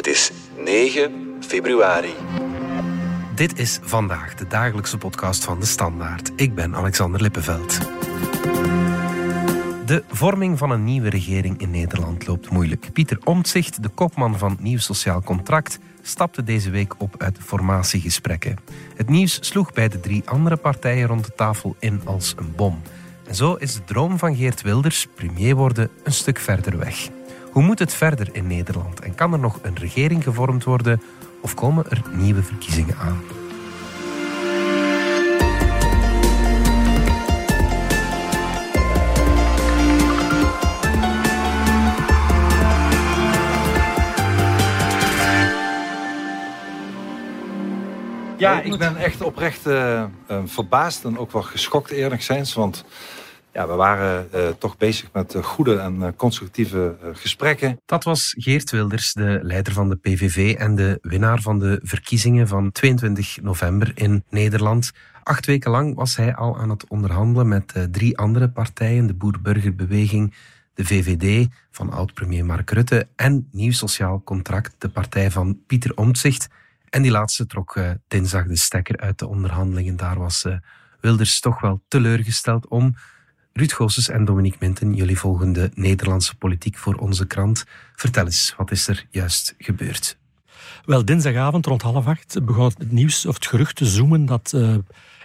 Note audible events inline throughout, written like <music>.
Het is 9 februari. Dit is vandaag de dagelijkse podcast van de Standaard. Ik ben Alexander Lippenveld. De vorming van een nieuwe regering in Nederland loopt moeilijk. Pieter Omtzigt, de kopman van Nieuw Sociaal Contract, stapte deze week op uit de formatiegesprekken. Het nieuws sloeg bij de drie andere partijen rond de tafel in als een bom. En zo is de droom van Geert Wilders, premier worden, een stuk verder weg. Hoe moet het verder in Nederland en kan er nog een regering gevormd worden of komen er nieuwe verkiezingen aan? Ja, ik ben echt oprecht uh, verbaasd en ook wel geschokt eerlijkzins. Want ja, we waren uh, toch bezig met goede en constructieve gesprekken. Dat was Geert Wilders, de leider van de PVV en de winnaar van de verkiezingen van 22 november in Nederland. Acht weken lang was hij al aan het onderhandelen met drie andere partijen, de Boer-Burgerbeweging, de VVD van oud-premier Mark Rutte en Nieuw Sociaal Contract, de partij van Pieter Omtzigt. En die laatste trok dinsdag de stekker uit de onderhandelingen. Daar was Wilders toch wel teleurgesteld om. Ruud Goossens en Dominique Minten, jullie volgen de Nederlandse politiek voor onze krant. Vertel eens, wat is er juist gebeurd? Wel, dinsdagavond rond half acht begon het nieuws of het gerucht te zoomen dat uh,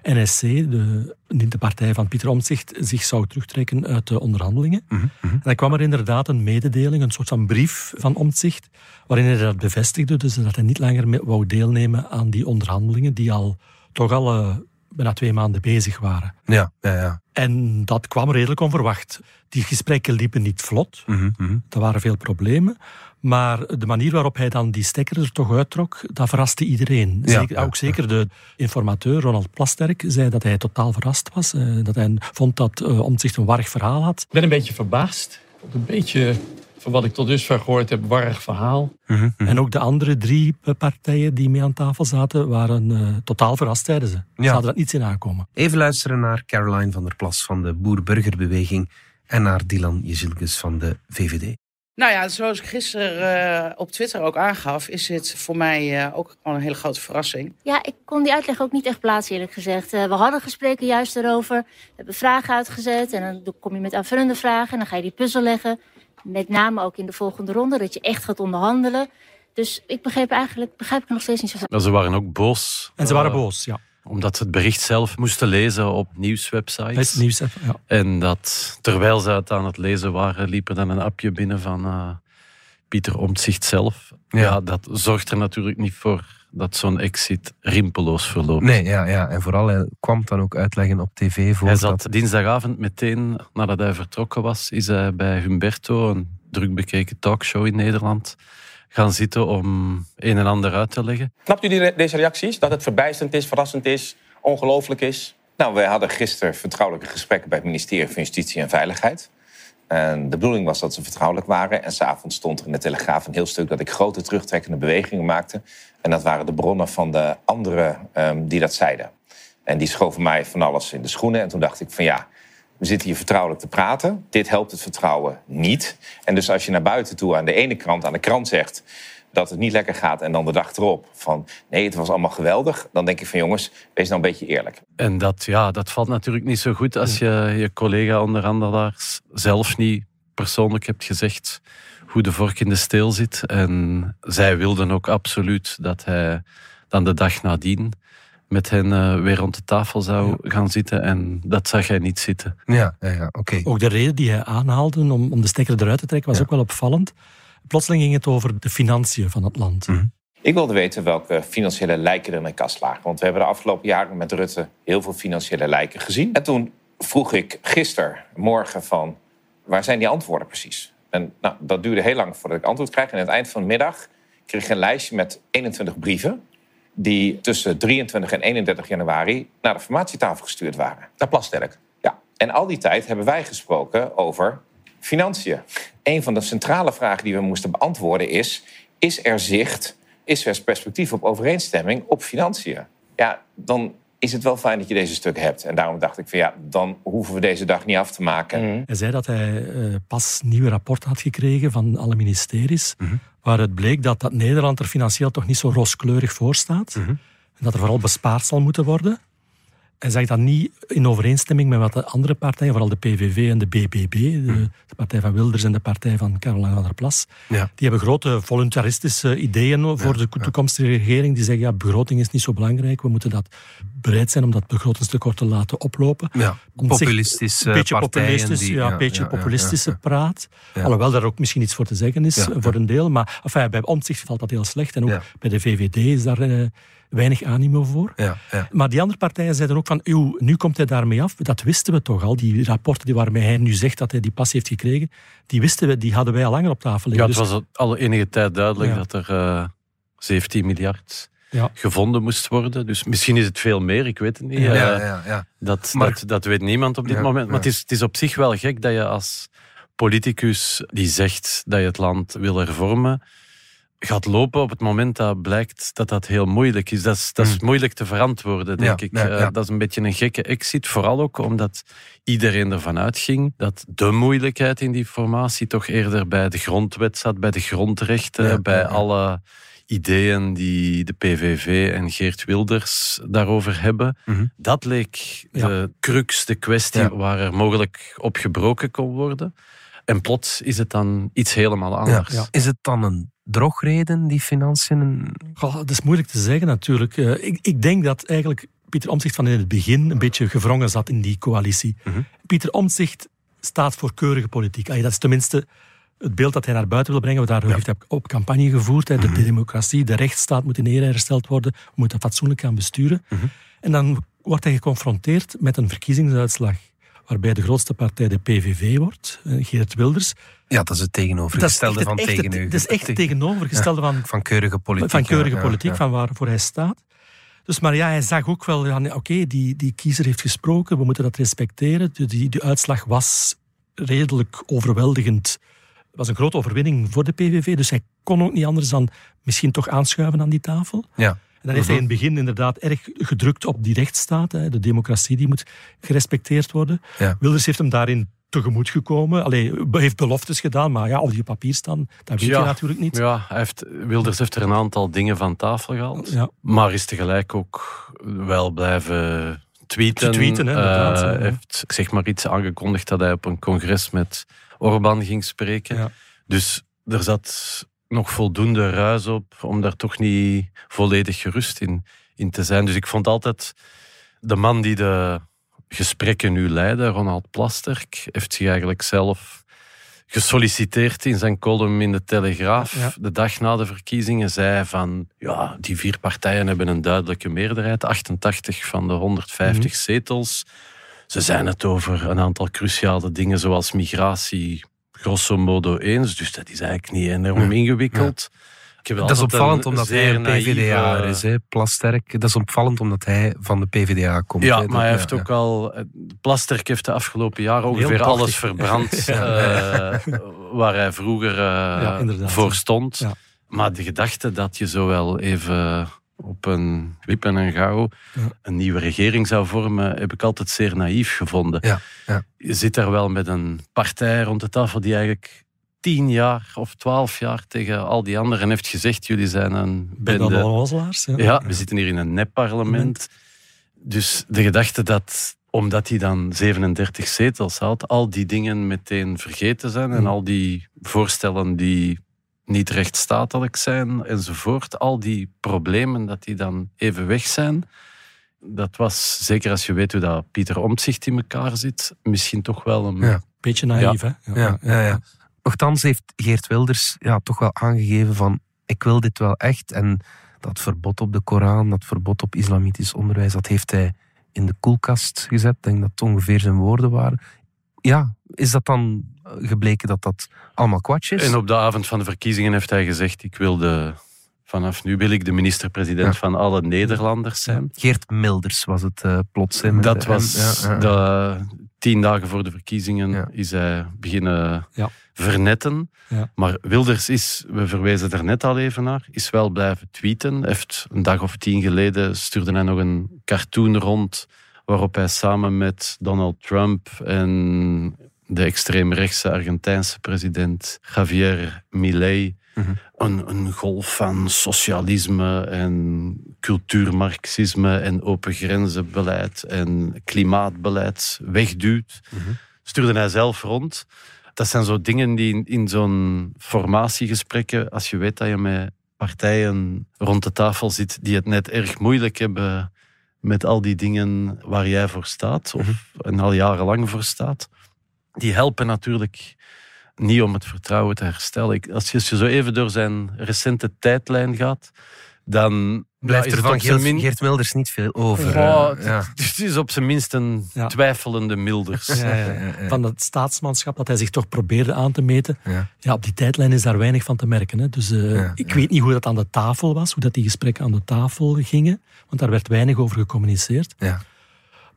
NSC, de, de partij van Pieter Omtzigt, zich zou terugtrekken uit de onderhandelingen. Mm -hmm. En dan kwam er inderdaad een mededeling, een soort van brief van Omtzigt, waarin hij dat bevestigde, dus dat hij niet langer wou deelnemen aan die onderhandelingen, die al toch al uh, bijna twee maanden bezig waren. Ja, ja, ja. En dat kwam redelijk onverwacht. Die gesprekken liepen niet vlot, mm -hmm. er waren veel problemen. Maar de manier waarop hij dan die stekker er toch uittrok, dat verraste iedereen. Ja, ook zeker de informateur Ronald Plasterk zei dat hij totaal verrast was. Uh, dat hij vond dat uh, Omtzigt een warrig verhaal had. Ik ben een beetje verbaasd. Een beetje, van wat ik tot dusver gehoord heb, warrig verhaal. Mm -hmm. En ook de andere drie partijen die mee aan tafel zaten, waren uh, totaal verrast, zeiden ze. Ze ja. hadden dat niet in aankomen. Even luisteren naar Caroline van der Plas van de Boer-Burgerbeweging en naar Dylan Jezilkes van de VVD. Nou ja, zoals ik gisteren uh, op Twitter ook aangaf, is dit voor mij uh, ook gewoon een hele grote verrassing. Ja, ik kon die uitleg ook niet echt plaatsen, eerlijk gezegd. Uh, we hadden gesprekken juist erover. We hebben vragen uitgezet en dan kom je met aanvullende vragen en dan ga je die puzzel leggen. Met name ook in de volgende ronde, dat je echt gaat onderhandelen. Dus ik begreep eigenlijk, begrijp ik nog steeds niet zo. Maar ze waren ook boos. En ze waren boos, ja omdat ze het bericht zelf moesten lezen op nieuwswebsites. Het nieuws, ja. En dat terwijl ze het aan het lezen waren, liep er dan een appje binnen van uh, Pieter Omtzigt zelf. Ja. ja. dat zorgt er natuurlijk niet voor dat zo'n exit rimpeloos verloopt. Nee, ja, ja. en vooral hij kwam dan ook uitleggen op tv. Voor hij zat dat... dinsdagavond meteen nadat hij vertrokken was, is hij bij Humberto, een druk bekeken talkshow in Nederland gaan zitten om een en ander uit te leggen. Snapt u die, deze reacties? Dat het verbijsterend is, verrassend is, ongelooflijk is? Nou, wij hadden gisteren vertrouwelijke gesprekken bij het ministerie van Justitie en Veiligheid. En de bedoeling was dat ze vertrouwelijk waren. En s'avonds stond er in de Telegraaf een heel stuk dat ik grote terugtrekkende bewegingen maakte. En dat waren de bronnen van de anderen um, die dat zeiden. En die schoven mij van alles in de schoenen. En toen dacht ik van ja, we zitten hier vertrouwelijk te praten. Dit helpt het vertrouwen niet. En dus als je naar buiten toe aan de ene kant aan de krant zegt dat het niet lekker gaat en dan de dag erop van nee, het was allemaal geweldig, dan denk ik van jongens, wees nou een beetje eerlijk. En dat, ja, dat valt natuurlijk niet zo goed als je je collega-onderhandelaars zelf niet persoonlijk hebt gezegd hoe de vork in de steel zit. En zij wilden ook absoluut dat hij dan de dag nadien met hen uh, weer rond de tafel zou ja. gaan zitten. En dat zag hij niet zitten. Ja, ja, ja oké. Okay. Ook de reden die hij aanhaalde om, om de stekker eruit te trekken was ja. ook wel opvallend. Plotseling ging het over de financiën van het land. Mm -hmm. Ik wilde weten welke financiële lijken er in de kast lagen. Want we hebben de afgelopen jaren met Rutte heel veel financiële lijken gezien. En toen vroeg ik gisteren, morgen van, waar zijn die antwoorden precies? En nou, dat duurde heel lang voordat ik antwoord kreeg. En aan het eind van de middag kreeg ik een lijstje met 21 brieven die tussen 23 en 31 januari naar de formatietafel gestuurd waren. Naar Plasterk. Ja, en al die tijd hebben wij gesproken over financiën. Een van de centrale vragen die we moesten beantwoorden is... is er zicht, is er perspectief op overeenstemming op financiën? Ja, dan is het wel fijn dat je deze stuk hebt. En daarom dacht ik van ja, dan hoeven we deze dag niet af te maken. Hij zei dat hij uh, pas nieuwe rapporten had gekregen van alle ministeries, Mhm. waar het bleek dat, dat Nederland er financieel toch niet zo rooskleurig voor staat. Mhm. En dat er vooral bespaard zal moeten worden. Hij zegt dat niet in overeenstemming met wat de andere partijen, vooral de PVV en de BBB, de, de partij van Wilders en de partij van Caroline van der Plas, Ja. die hebben grote voluntaristische ideeën voor de toekomstige regering. Die zeggen, ja, begroting is niet zo belangrijk. We moeten dat bereid zijn om dat begrotingstekort te laten oplopen. Ja, populistische een beetje populistisch, die- ja, ja, een beetje populistische praat. Alhoewel daar ook misschien iets voor te zeggen is, eh, voor een deel. Maar enfin, bij Omtzigt valt dat heel slecht. En ook bij de VVD is daar eh, weinig animo voor. Ja, ja. Maar die andere partijen zeiden ook van, "Eeuw, nu komt hij daarmee af. Dat wisten we toch al. Die rapporten die waarmee hij nu zegt dat hij die pas heeft gekregen, die wisten we, die hadden wij al langer op tafel Ja, liggen. het was al- al enige tijd duidelijk Ja. dat er eh 17 miljard Ja. gevonden moest worden. Dus misschien is het veel meer, ik weet het niet. Ja, Eh, ja, ja, ja. Dat, Maar- dat, dat weet niemand op dit Ja, moment. Maar ja. het, is, het is op zich wel gek dat je als politicus die zegt dat je het land wil hervormen, gaat lopen op het moment dat blijkt dat dat heel moeilijk is. Dat is, dat is moeilijk te verantwoorden, denk Ja, ik. ja, Eh, ja. dat is een beetje een gekke exit. Vooral ook omdat iedereen ervan uitging dat de moeilijkheid in die formatie toch eerder bij de grondwet zat, bij de grondrechten, bij alle ideeën die de PVV en Geert Wilders daarover hebben. Mhm. Dat leek de crux, de kwestie waar er mogelijk op gebroken kon worden. En plots is het dan iets helemaal Ja. anders. Ja. Is het dan een drogreden, die financiën? Goh, dat is moeilijk te zeggen natuurlijk. Eh, ik, ik denk dat eigenlijk Pieter Omtzigt van in het begin een beetje gevrongen zat in die coalitie. Mhm. Pieter Omtzigt staat voor keurige politiek. Allee, dat is tenminste het beeld dat hij naar buiten wil brengen. Daar heeft hij op campagne gevoerd. hè. De, Mhm. de democratie, de rechtsstaat moet in ere hersteld worden. We moeten fatsoenlijk gaan besturen. Mhm. En dan wordt hij geconfronteerd met een verkiezingsuitslag waarbij de grootste partij de PVV wordt, eh, Geert Wilders. Ja, dat is het tegenovergestelde echt van tegen u. Dat is echt het tegenovergestelde van Van keurige politiek. van keurige ja, politiek, ja. van waarvoor hij staat. Dus, maar ja, hij zag ook wel, oké, die, die kiezer heeft gesproken, we moeten dat respecteren. De, die, die uitslag was redelijk overweldigend. Het was een grote overwinning voor de PVV, dus hij kon ook niet anders dan misschien toch aanschuiven aan die tafel. Ja. En dan heeft hij in het begin inderdaad erg gedrukt op die rechtsstaat. Hè. De democratie die moet gerespecteerd worden. Ja. Wilders heeft hem daarin tegemoet gekomen. Allee, heeft beloftes gedaan, maar ja, of die op papier staan, dat weet Ja. je natuurlijk niet. Ja, hij heeft, Wilders heeft er een aantal dingen van tafel gehaald. Ja. Maar is tegelijk ook wel blijven tweeten. Tweeten, hè, ja. heeft zeg maar iets aangekondigd dat hij op een congres met Orbán ging spreken. Ja. Dus er zat nog voldoende ruis op om daar toch niet volledig gerust in, in te zijn. Dus ik vond altijd de man die de gesprekken nu leidde, Ronald Plasterk, heeft zich eigenlijk zelf gesolliciteerd in zijn column in de Telegraaf. Ja. De dag na de verkiezingen zei van ja, die vier partijen hebben een duidelijke meerderheid, 88 van de 150 Mhm. zetels. Ze zijn het over een aantal cruciale dingen zoals migratie grosso modo eens, dus dat is eigenlijk niet enorm ingewikkeld. Dat is opvallend omdat hij een PvdA naïeve- is, hè, Plasterk. Dat is opvallend omdat hij van de PvdA komt. Ja, hè. maar hij heeft ja, ook al... eh, Plasterk heeft de afgelopen jaren ongeveer alles verbrand <laughs> eh, waar hij vroeger eh, voor stond. Ja. Maar de gedachte dat je zo wel even op een wip en een gauw Ja. een nieuwe regering zou vormen, heb ik altijd zeer naïef gevonden. Ja, ja. Je zit daar wel met een partij rond de tafel die eigenlijk tien jaar of twaalf jaar tegen al die anderen heeft gezegd, jullie zijn een bende. Ja. ja, we zitten hier in een nep-parlement. Dus de gedachte dat, omdat hij dan 37 zetels had, al die dingen meteen vergeten zijn en Mm. al die voorstellen die niet rechtsstatelijk zijn enzovoort, al die problemen dat die dan even weg zijn, dat was, zeker als je weet hoe dat Pieter Omtzigt in elkaar zit, misschien toch wel een... Ja. Beetje naïef, hè? Ja, ja, ja. Nochtans heeft Geert Wilders ja, toch wel aangegeven van ik wil dit wel echt. En dat verbod op de Koran, dat verbod op islamitisch onderwijs, dat heeft hij in de koelkast gezet. Ik denk dat het ongeveer zijn woorden waren. Ja, is dat dan gebleken dat dat allemaal kwats is? En op de avond van de verkiezingen heeft hij gezegd, ik wil de vanaf nu wil ik de minister-president Ja. van alle Nederlanders zijn. Geert Milders was het eh, plots. Dat was M. Ja, ja. de, tien dagen voor de verkiezingen is hij beginnen vernetten. Maar Wilders is, we verwezen er net al even naar, is wel blijven tweeten. Heeft een dag of tien geleden stuurde hij nog een cartoon rond waarop hij samen met Donald Trump en de extreemrechtse Argentijnse president Javier Milei Mhm. een, een golf van socialisme en cultuurmarxisme en open grenzenbeleid en klimaatbeleid wegduwt. Mhm. Stuurde hij zelf rond. Dat zijn zo dingen die in, in zo'n formatiegesprekken, als je weet dat je met partijen rond de tafel zit die het net erg moeilijk hebben met al die dingen waar jij voor staat, of en al jarenlang voor staat, die helpen natuurlijk niet om het vertrouwen te herstellen. Ik- Als je, als je zo even door zijn recente tijdlijn gaat, dan Blijft ja, er is van Geert, min- Geert Milders niet veel over. Ja, eh, ja. <laughs> Het is op zijn minst een Ja. twijfelende Milders. Ja, ja, ja. Van het staatsmanschap dat hij zich toch probeerde aan te meten. Ja. Ja, op die tijdlijn is daar weinig van te merken. Hè. Dus eh, Ja, ik ja. weet niet hoe dat aan de tafel was, hoe dat die gesprekken aan de tafel gingen. Want daar werd weinig over gecommuniceerd. Ja.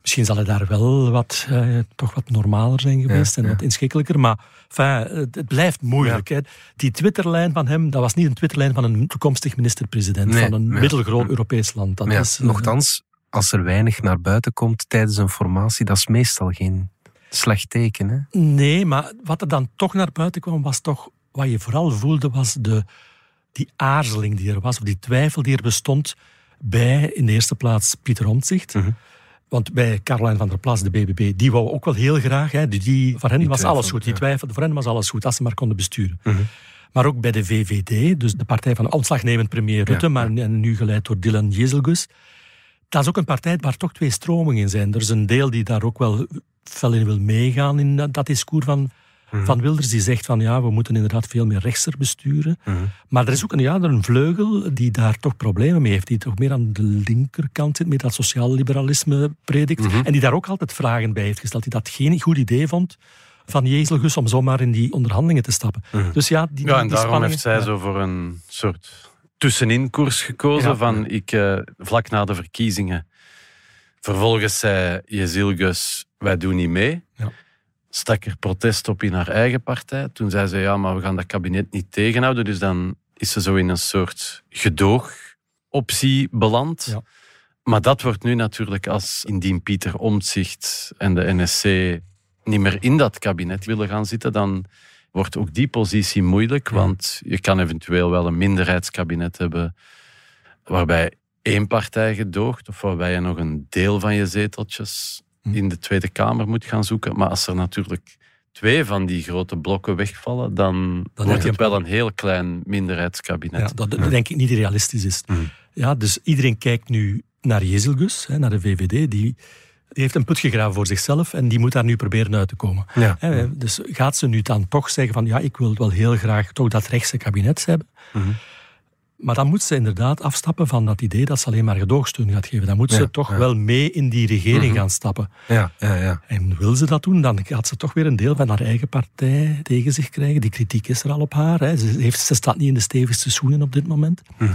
Misschien zal hij daar wel wat, eh, toch wat normaler zijn geweest Ja, en wat inschikkelijker. Maar enfin, het, het blijft moeilijk. Hè. Die Twitterlijn van hem, dat was niet een Twitterlijn van een toekomstig minister-president Nee, van een middelgroot Europees land. Dat is, eh, nochtans, als er weinig naar buiten komt tijdens een formatie, dat is meestal geen slecht teken. Hè? Nee, maar wat er dan toch naar buiten kwam, was toch wat je vooral voelde, was de, die aarzeling die er was, of die twijfel die er bestond bij, in de eerste plaats, Pieter Omtzigt. Mhm. Want bij Caroline van der Plas, de BBB, die wou ook wel heel graag. Hè, die, die, voor hen Die was alles goed. Die twijfelde, voor hen was alles goed, als ze maar konden besturen. Mhm. Maar ook bij de VVD, dus de partij van ontslagnemend premier Rutte, Ja, maar en nu geleid door Dylan Jezelgus. Dat is ook een partij waar toch twee stromingen in zijn. Er is een deel die daar ook wel fel in wil meegaan in dat, dat discours van, Mhm. van Wilders. Die zegt van ja, we moeten inderdaad veel meer rechtser besturen. Mhm. Maar er is ook een, ja, er een vleugel die daar toch problemen mee heeft. Die toch meer aan de linkerkant zit, meer dat sociaal liberalisme predikt. Mhm. En die daar ook altijd vragen bij heeft gesteld. Die dat geen goed idee vond van Jezelgus om zomaar in die onderhandelingen te stappen. Dus ja, die, Ja, en die daarom heeft zij ja. zo voor een soort tussenin koers gekozen. Ja. Van ik, eh, vlak na de verkiezingen. Vervolgens zei Jezilgus, wij doen niet mee. Ja. Stak er protest op in haar eigen partij. Toen zei ze, ja, maar we gaan dat kabinet niet tegenhouden. Dus dan is ze zo in een soort gedoogoptie beland. Ja. Maar dat wordt nu natuurlijk als indien Pieter Omtzigt en de NSC niet meer in dat kabinet willen gaan zitten, dan wordt ook die positie moeilijk. Want je kan eventueel wel een minderheidskabinet hebben waarbij één partij gedoogt of waarbij je nog een deel van je zeteltjes. In de Tweede Kamer moet gaan zoeken. Maar als er natuurlijk twee van die grote blokken wegvallen, dan, heb wordt je het wel een heel klein minderheidskabinet. Ja, dat dat denk ik niet realistisch is. Ja, dus iedereen kijkt nu naar Jezelgus, naar de VVD. Die, die heeft een put gegraven voor zichzelf en die moet daar nu proberen uit te komen. Ja. Dus gaat ze nu dan toch zeggen van ja, ik wil wel heel graag toch dat rechtse kabinet hebben. Mhm. Maar dan moet ze inderdaad afstappen van dat idee dat ze alleen maar gedoogsteun gaat geven. Dan moet Ja, ze toch ja. wel mee in die regering Mhm. gaan stappen. Ja, ja, ja. En wil ze dat doen, dan gaat ze toch weer een deel van haar eigen partij tegen zich krijgen. Die kritiek is er al op haar. Hè. Ze, heeft, ze staat niet in de stevigste schoenen op dit moment. Mhm.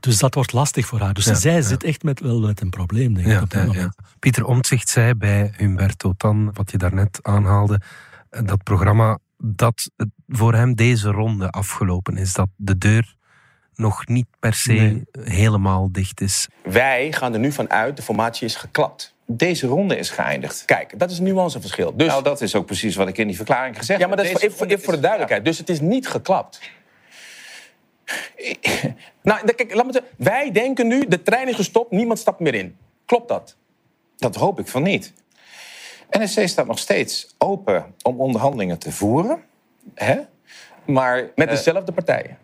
Dus dat wordt lastig voor haar. Dus Ja, zij zit echt met, wel met een probleem, denk ik, Ja, op dit ja, moment. Pieter Omtzigt zei bij Humberto Tan, wat je daarnet aanhaalde, eh, dat programma dat voor hem deze ronde afgelopen is. Dat de deur nog niet per se Nee. helemaal dicht is. Wij gaan er nu vanuit, de formatie is geklapt. Deze ronde is geëindigd. Kijk, dat is een nuanceverschil. Dus, Nou, dat is ook precies wat ik in die verklaring gezegd ja, maar heb. dat is voor, even, even voor de duidelijkheid. Dus het is niet geklapt. <laughs> nou, kijk, laat me zeggen. Wij denken nu, de trein is gestopt, niemand stapt meer in. Klopt dat? Dat hoop ik van niet. NSC staat nog steeds open om onderhandelingen te voeren. Hè? Maar Met eh, dezelfde partijen.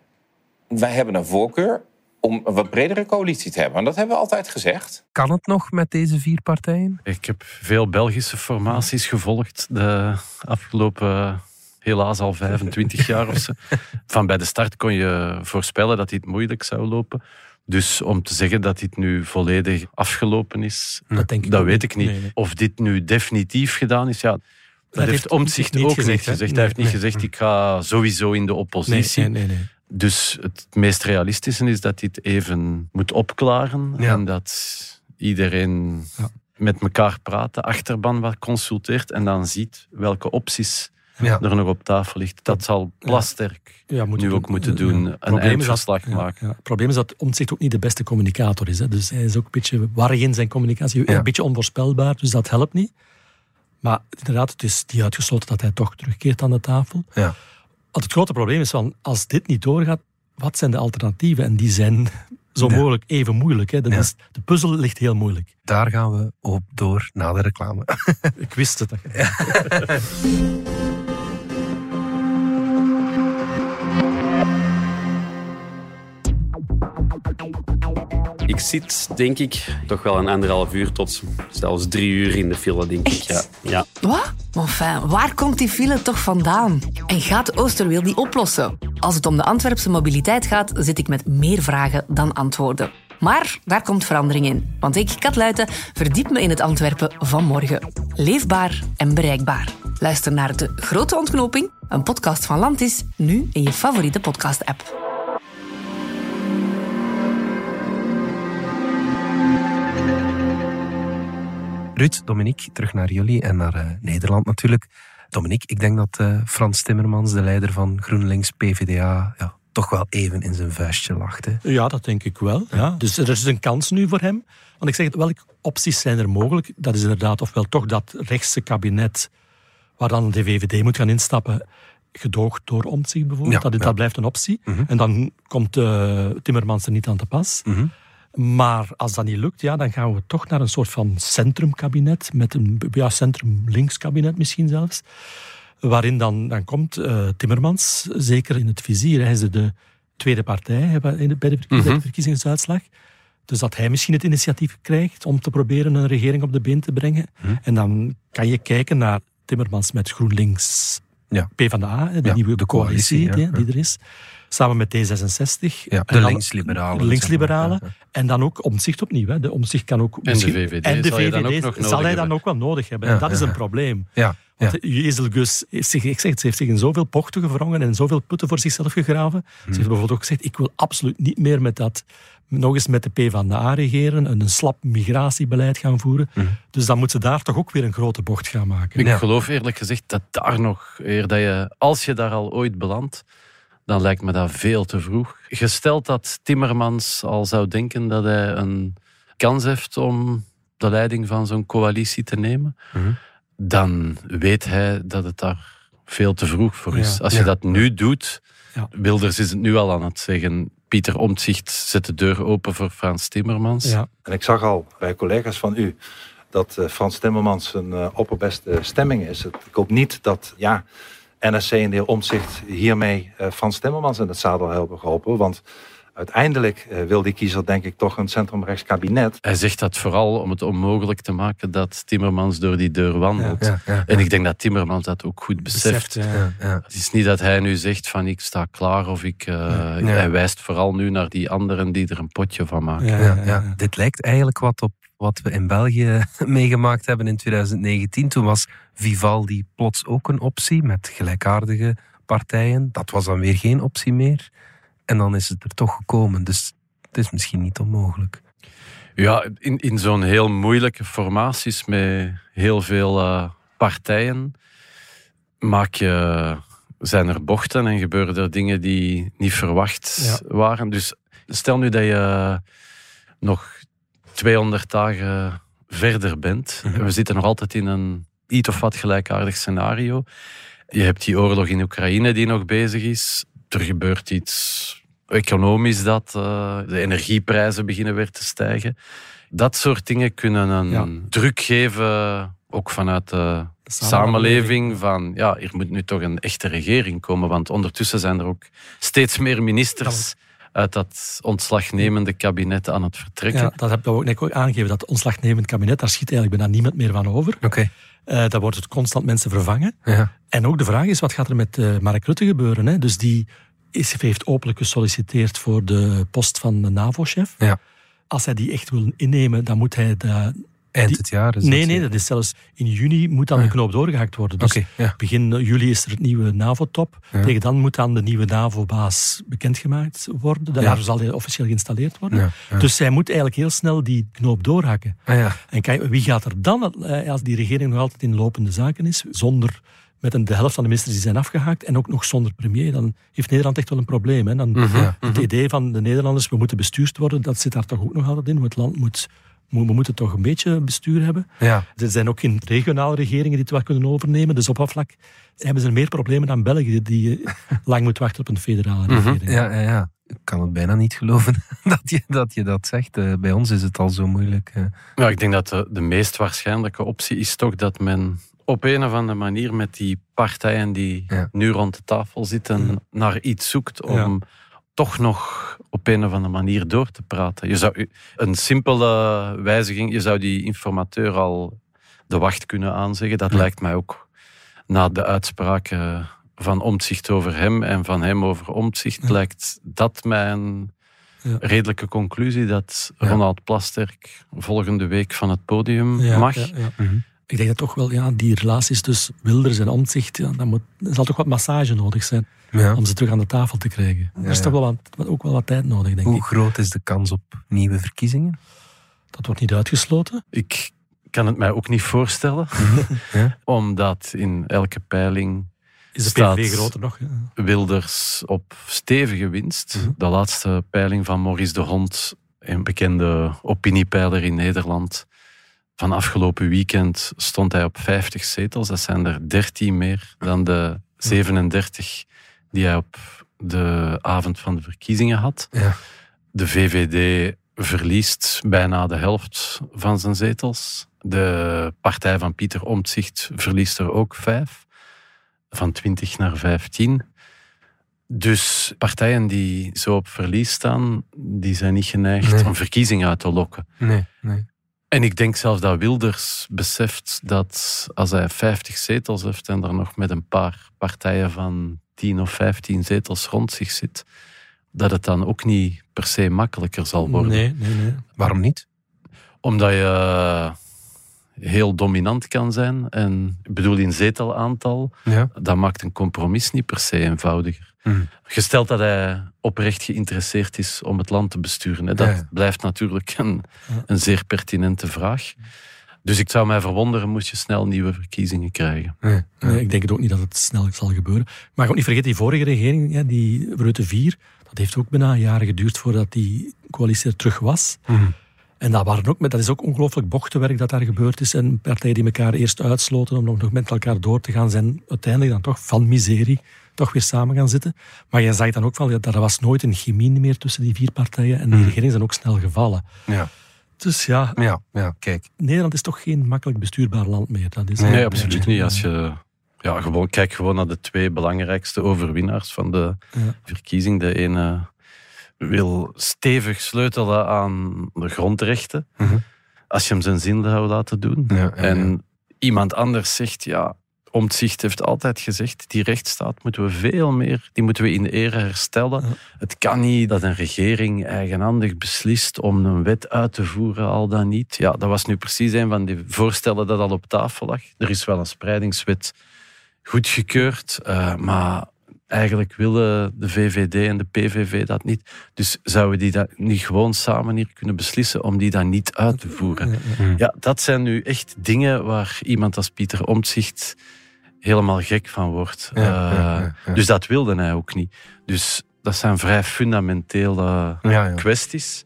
Wij hebben een voorkeur om een wat bredere coalitie te hebben. En dat hebben we altijd gezegd. Kan het nog met deze vier partijen? Ik heb veel Belgische formaties gevolgd de afgelopen, helaas al 25 <laughs> jaar of zo. Van bij de start kon je voorspellen dat dit moeilijk zou lopen. Dus om te zeggen dat dit nu volledig afgelopen is, Dat denk ik dat ook weet ik niet. Nee, nee. Of dit nu definitief gedaan is, ja, dat, heeft heeft Omtzigt ook gezegd, niet gezegd. Nee, Hij heeft niet gezegd, ik ga sowieso in de Nee, oppositie. nee, nee, nee. Dus het meest realistische is dat hij het even moet opklaren. Ja. En dat iedereen met elkaar praat, de achterban wat consulteert en dan ziet welke opties Ja. er nog op tafel ligt. Dat zal Plasterk Ja, nu doen. ook moeten doen. Een dat- eindverslag ja, maken. ja. Het probleem is dat Omtzigt ook niet de beste communicator is. Hè. Dus hij is ook een beetje warrig in zijn communicatie. Een beetje onvoorspelbaar, dus dat helpt niet. Maar inderdaad, het is niet uitgesloten dat hij toch terugkeert aan de tafel. Ja. Want het grote probleem is, van, als dit niet doorgaat, wat zijn de alternatieven? En die zijn zo Ja. mogelijk even moeilijk. Hè. Dat Ja. is, de puzzel ligt heel moeilijk. Daar gaan we op door na de reclame. Ik wist het. <laughs> <laughs> Ik zit, denk ik, toch wel een anderhalf uur tot zelfs drie uur in de file, denk ik. Ja. ja. Wat? Enfin, waar komt die file toch vandaan? En gaat Oosterweel die oplossen? Als het om de Antwerpse mobiliteit gaat, zit ik met meer vragen dan antwoorden. Maar daar komt verandering in. Want ik, Kat Luiten, verdiep me in het Antwerpen van morgen. Leefbaar en bereikbaar. Luister naar De Grote Ontknoping, een podcast van Landis, nu in je favoriete podcast-app. Ruud, Dominique, terug naar jullie en naar eh, Nederland natuurlijk. Dominique, ik denk dat eh, Frans Timmermans, de leider van GroenLinks PvdA, ja, toch wel even in zijn vuistje lacht. Hè? Ja, dat denk ik wel. Ja. Dus er is een kans nu voor hem. Want ik zeg, welke opties zijn er mogelijk? Dat is inderdaad ofwel toch dat rechtse kabinet waar dan de VVD moet gaan instappen, gedoogd door Omtzigt bijvoorbeeld. Ja, dat, ja. dat blijft een optie. Mhm. En dan komt eh, Timmermans er niet aan te pas. Mhm. Maar als dat niet lukt, ja, dan gaan we toch naar een soort van centrumkabinet, met een ja, centrum-links kabinet misschien zelfs. Waarin dan, dan komt eh, Timmermans zeker in het vizier. Hij is de, de tweede partij bij de, bij de Mhm. verkiezingsuitslag. Dus dat hij misschien het initiatief krijgt om te proberen een regering op de been te brengen. Mhm. En dan kan je kijken naar Timmermans met GroenLinks, Ja. PvdA, de Ja, nieuwe de coalitie, coalitie, ja, die, die er is. Samen met D66. Ja, En de linksliberalen. de linksliberalen. zeg maar. En dan ook omzicht opnieuw. Hè. De omzicht kan ook... de misschien- VVD En de zal VVD ook nog zal nodig hij dan ook wel nodig hebben. En dat is een probleem. Ja, ja. Want heeft zich, ik zeg ze heeft zich in zoveel pochten gevrongen en in zoveel putten voor zichzelf gegraven. Ze heeft bijvoorbeeld ook gezegd, ik wil absoluut niet meer met dat, nog eens met de PvdA regeren, en een slap migratiebeleid gaan voeren. Hmm. Dus dan moet ze daar toch ook weer een grote bocht gaan maken. Ik Ja. geloof eerlijk gezegd dat daar nog, eer dat je, als je daar al ooit belandt, dan lijkt me dat veel te vroeg. Gesteld dat Timmermans al zou denken dat hij een kans heeft om de leiding van zo'n coalitie te nemen, Mhm. dan weet hij dat het daar veel te vroeg voor is. Ja. Als je Ja. dat nu doet, Ja. Wilders is het nu al aan het zeggen, Pieter Omtzigt zet de deur open voor Frans Timmermans. Ja. En ik zag al bij collega's van u dat eh, Frans Timmermans een eh, opperbeste stemming is. Het- Ik hoop niet dat ja, NSC en de heer Omtzigt hiermee eh, Frans Timmermans in het zadel hebben geholpen. Want uiteindelijk eh, wil die kiezer denk ik toch een centrumrechts kabinet. Hij zegt dat vooral om het onmogelijk te maken dat Timmermans door die deur wandelt. Ja, ja, En ik denk dat Timmermans dat ook goed beseft. Beseft, ja. ja, ja. Het is niet dat hij nu zegt van ik sta klaar of ik... eh, Ja. Hij wijst vooral nu naar die anderen die er een potje van maken. Ja, Ja, ja, ja. ja. Dit lijkt eigenlijk wat op wat we in België <laughs> meegemaakt hebben in 2019. Toen was Vivaldi plots ook een optie met gelijkaardige partijen. Dat was dan weer geen optie meer. En dan is het er toch gekomen. Dus het is misschien niet onmogelijk. Ja, in, in zo'n heel moeilijke formaties met heel veel eh, partijen maak je, zijn er bochten en gebeuren er dingen die niet verwacht Ja. waren. Dus stel nu dat je nog 200 dagen verder bent. Mhm. en We zitten nog altijd in een iets of wat gelijkaardig scenario. Je hebt die oorlog in Oekraïne die nog bezig is. Er gebeurt iets economisch dat eh, de energieprijzen beginnen weer te stijgen. Dat soort dingen kunnen een Ja. druk geven, ook vanuit de De samenleving, van ja, hier moet nu toch een echte regering komen, want ondertussen zijn er ook steeds meer ministers uit dat ontslagnemende kabinet aan het vertrekken. Ja, dat heb ik ook net ook aangegeven. Dat ontslagnemend kabinet, daar schiet eigenlijk bijna niemand meer van over. Oké. Eh daar wordt het constant mensen vervangen. Ja. En ook de vraag is, wat gaat er met eh, Mark Rutte gebeuren? Hè? Dus die is, heeft openlijk gesolliciteerd voor de post van de NAVO-chef. Ja. Als hij die echt wil innemen, dan moet hij de Eind Die- het jaar is nee, dat nee, dat is zelfs in juni moet dan Ah, de knoop doorgehakt worden. Dus ja. begin juli is er het nieuwe NAVO-top. Ja. Tegen dan moet dan de nieuwe NAVO-baas bekendgemaakt worden. Ja. zal hij officieel geïnstalleerd worden. Dus zij moet eigenlijk heel snel die knoop doorhakken. Ah, ja. En kijk, wie gaat er dan, eh, als die regering nog altijd in lopende zaken is, zonder met een, de helft van de ministers die zijn afgehaakt en ook nog zonder premier, dan heeft Nederland echt wel een probleem. Hè? Dan, Mhm. Ja. Het idee van de Nederlanders, we moeten bestuurd worden, dat zit daar toch ook nog altijd in. Het land moet- we moeten toch een beetje bestuur hebben. Ja. Er zijn ook geen regionale regeringen die het wel kunnen overnemen. Dus op dat vlak hebben ze meer problemen dan België, die eh, <laughs> lang moet wachten op een federale regering. Ja, ja, ja. Ik kan het bijna niet geloven <laughs> dat je dat, je dat zegt. Eh, bij ons is het al zo moeilijk. eh. Ja, ik denk dat de, de meest waarschijnlijke optie is toch dat men op een of andere manier met die partijen die Ja. nu rond de tafel zitten naar iets zoekt om toch nog op een of andere manier door te praten. Je zou, een simpele wijziging, je zou die informateur al de wacht kunnen aanzeggen. Dat Ja. lijkt mij ook na de uitspraken van Omtzigt over hem en van hem over Omtzigt, lijkt dat mij een Ja. redelijke conclusie dat Ja. Ronald Plasterk volgende week van het podium Ja, mag. ja, ja. Mhm. Ik denk dat toch wel, ja, die relaties tussen Wilders en Omtzigt, ja, dat moet, er zal toch wat massage nodig zijn Ja. om ze terug aan de tafel te krijgen. er is ja. toch wel wat, ook wel wat tijd nodig, denk Hoe ik. groot is de kans op nieuwe verkiezingen? Dat wordt niet uitgesloten. Ik kan het mij ook niet voorstellen, Ja. <laughs> omdat in elke peiling Is de staat groter nog? hè? Wilders op stevige winst. Mhm. De laatste peiling van Maurice de Hond, een bekende opiniepeiler in Nederland, van afgelopen weekend stond hij op 50 zetels. Dat zijn er 13 meer dan de 37 die hij op de avond van de verkiezingen had. Ja. De VVD verliest bijna de helft van zijn zetels. De partij van Pieter Omtzigt verliest er ook vijf. Van 20 naar 15. Dus partijen die zo op verlies staan, die zijn niet geneigd Nee. om verkiezingen uit te lokken. Nee, nee. En ik denk zelfs dat Wilders beseft dat als hij 50 zetels heeft en er nog met een paar partijen van 10 of 15 zetels rond zich zit, dat het dan ook niet per se makkelijker zal worden. Nee, nee, nee. Waarom niet? Omdat je heel dominant kan zijn. En ik bedoel in zetelaantal, Ja. dat maakt een compromis niet per se eenvoudiger. Gesteld dat hij oprecht geïnteresseerd is om het land te besturen. Hè. Dat Ja, blijft natuurlijk een, een zeer pertinente vraag. Dus ik zou mij verwonderen moest je snel nieuwe verkiezingen krijgen. Nee. Nee, ik denk het ook niet dat het snel zal gebeuren. Maar ook niet vergeten, die vorige regering, ja, die Rutte 4, dat heeft ook bijna jaren geduurd voordat die coalitie er terug was. Mhm. En dat, waren ook, dat is ook ongelooflijk bochtenwerk dat daar gebeurd is. En partijen die elkaar eerst uitsloten om nog met elkaar door te gaan, zijn uiteindelijk dan toch van miserie toch weer samen gaan zitten. Maar je zag dan ook wel, dat er was nooit een chemie meer tussen die vier partijen. En die Mhm. regeringen zijn ook snel gevallen. Ja. Dus ja, Ja, ja, kijk. Nederland is toch geen makkelijk bestuurbaar land meer. Dat is Nee, absoluut niet. Als je ja, gewoon, kijk gewoon naar de twee belangrijkste overwinnaars van de Ja. verkiezing. De ene wil stevig sleutelen aan de grondrechten. Mhm. Als je hem zijn zin zou laten doen. Ja, ja, En iemand anders zegt, ja, Omtzigt heeft altijd gezegd, die rechtsstaat moeten we veel meer, die moeten we in ere herstellen. Ja. Het kan niet dat een regering eigenhandig beslist om een wet uit te voeren, al dan niet. Ja, dat was nu precies een van die voorstellen dat al op tafel lag. Er is wel een spreidingswet goedgekeurd, eh, maar eigenlijk willen de VVD en de PVV dat niet. Dus zouden die dat niet gewoon samen hier kunnen beslissen om die dan niet uit te voeren? Ja, dat zijn nu echt dingen waar iemand als Pieter Omtzigt helemaal gek van wordt. Ja, ja, Eh, ja, ja. Dus dat wilde hij ook niet. Dus dat zijn vrij fundamentele Ja, ja. kwesties.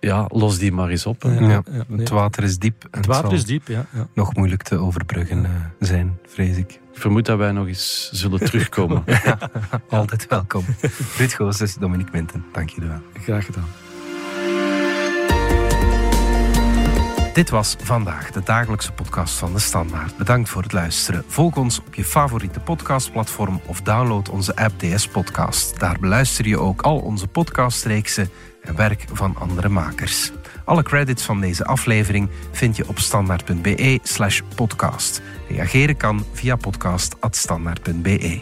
Ja, los die maar eens op. hè. Ja, Ja, ja, nee. Het water is diep. En Het water zal is diep, ja. ja. nog moeilijk te overbruggen eh, zijn, vrees ik. Ik vermoed dat wij nog eens zullen <laughs> terugkomen. Altijd welkom. Ruud Goossens, Dominique Minten, dank jullie wel. Graag gedaan. Dit was vandaag de dagelijkse podcast van de Standaard. Bedankt voor het luisteren. Volg ons op je favoriete podcastplatform of download onze app DS Podcast. Daar beluister je ook al onze podcastreeksen en werk van andere makers. Alle credits van deze aflevering vind je op standaard.be slash podcast. Reageren kan via podcast.standaard.be.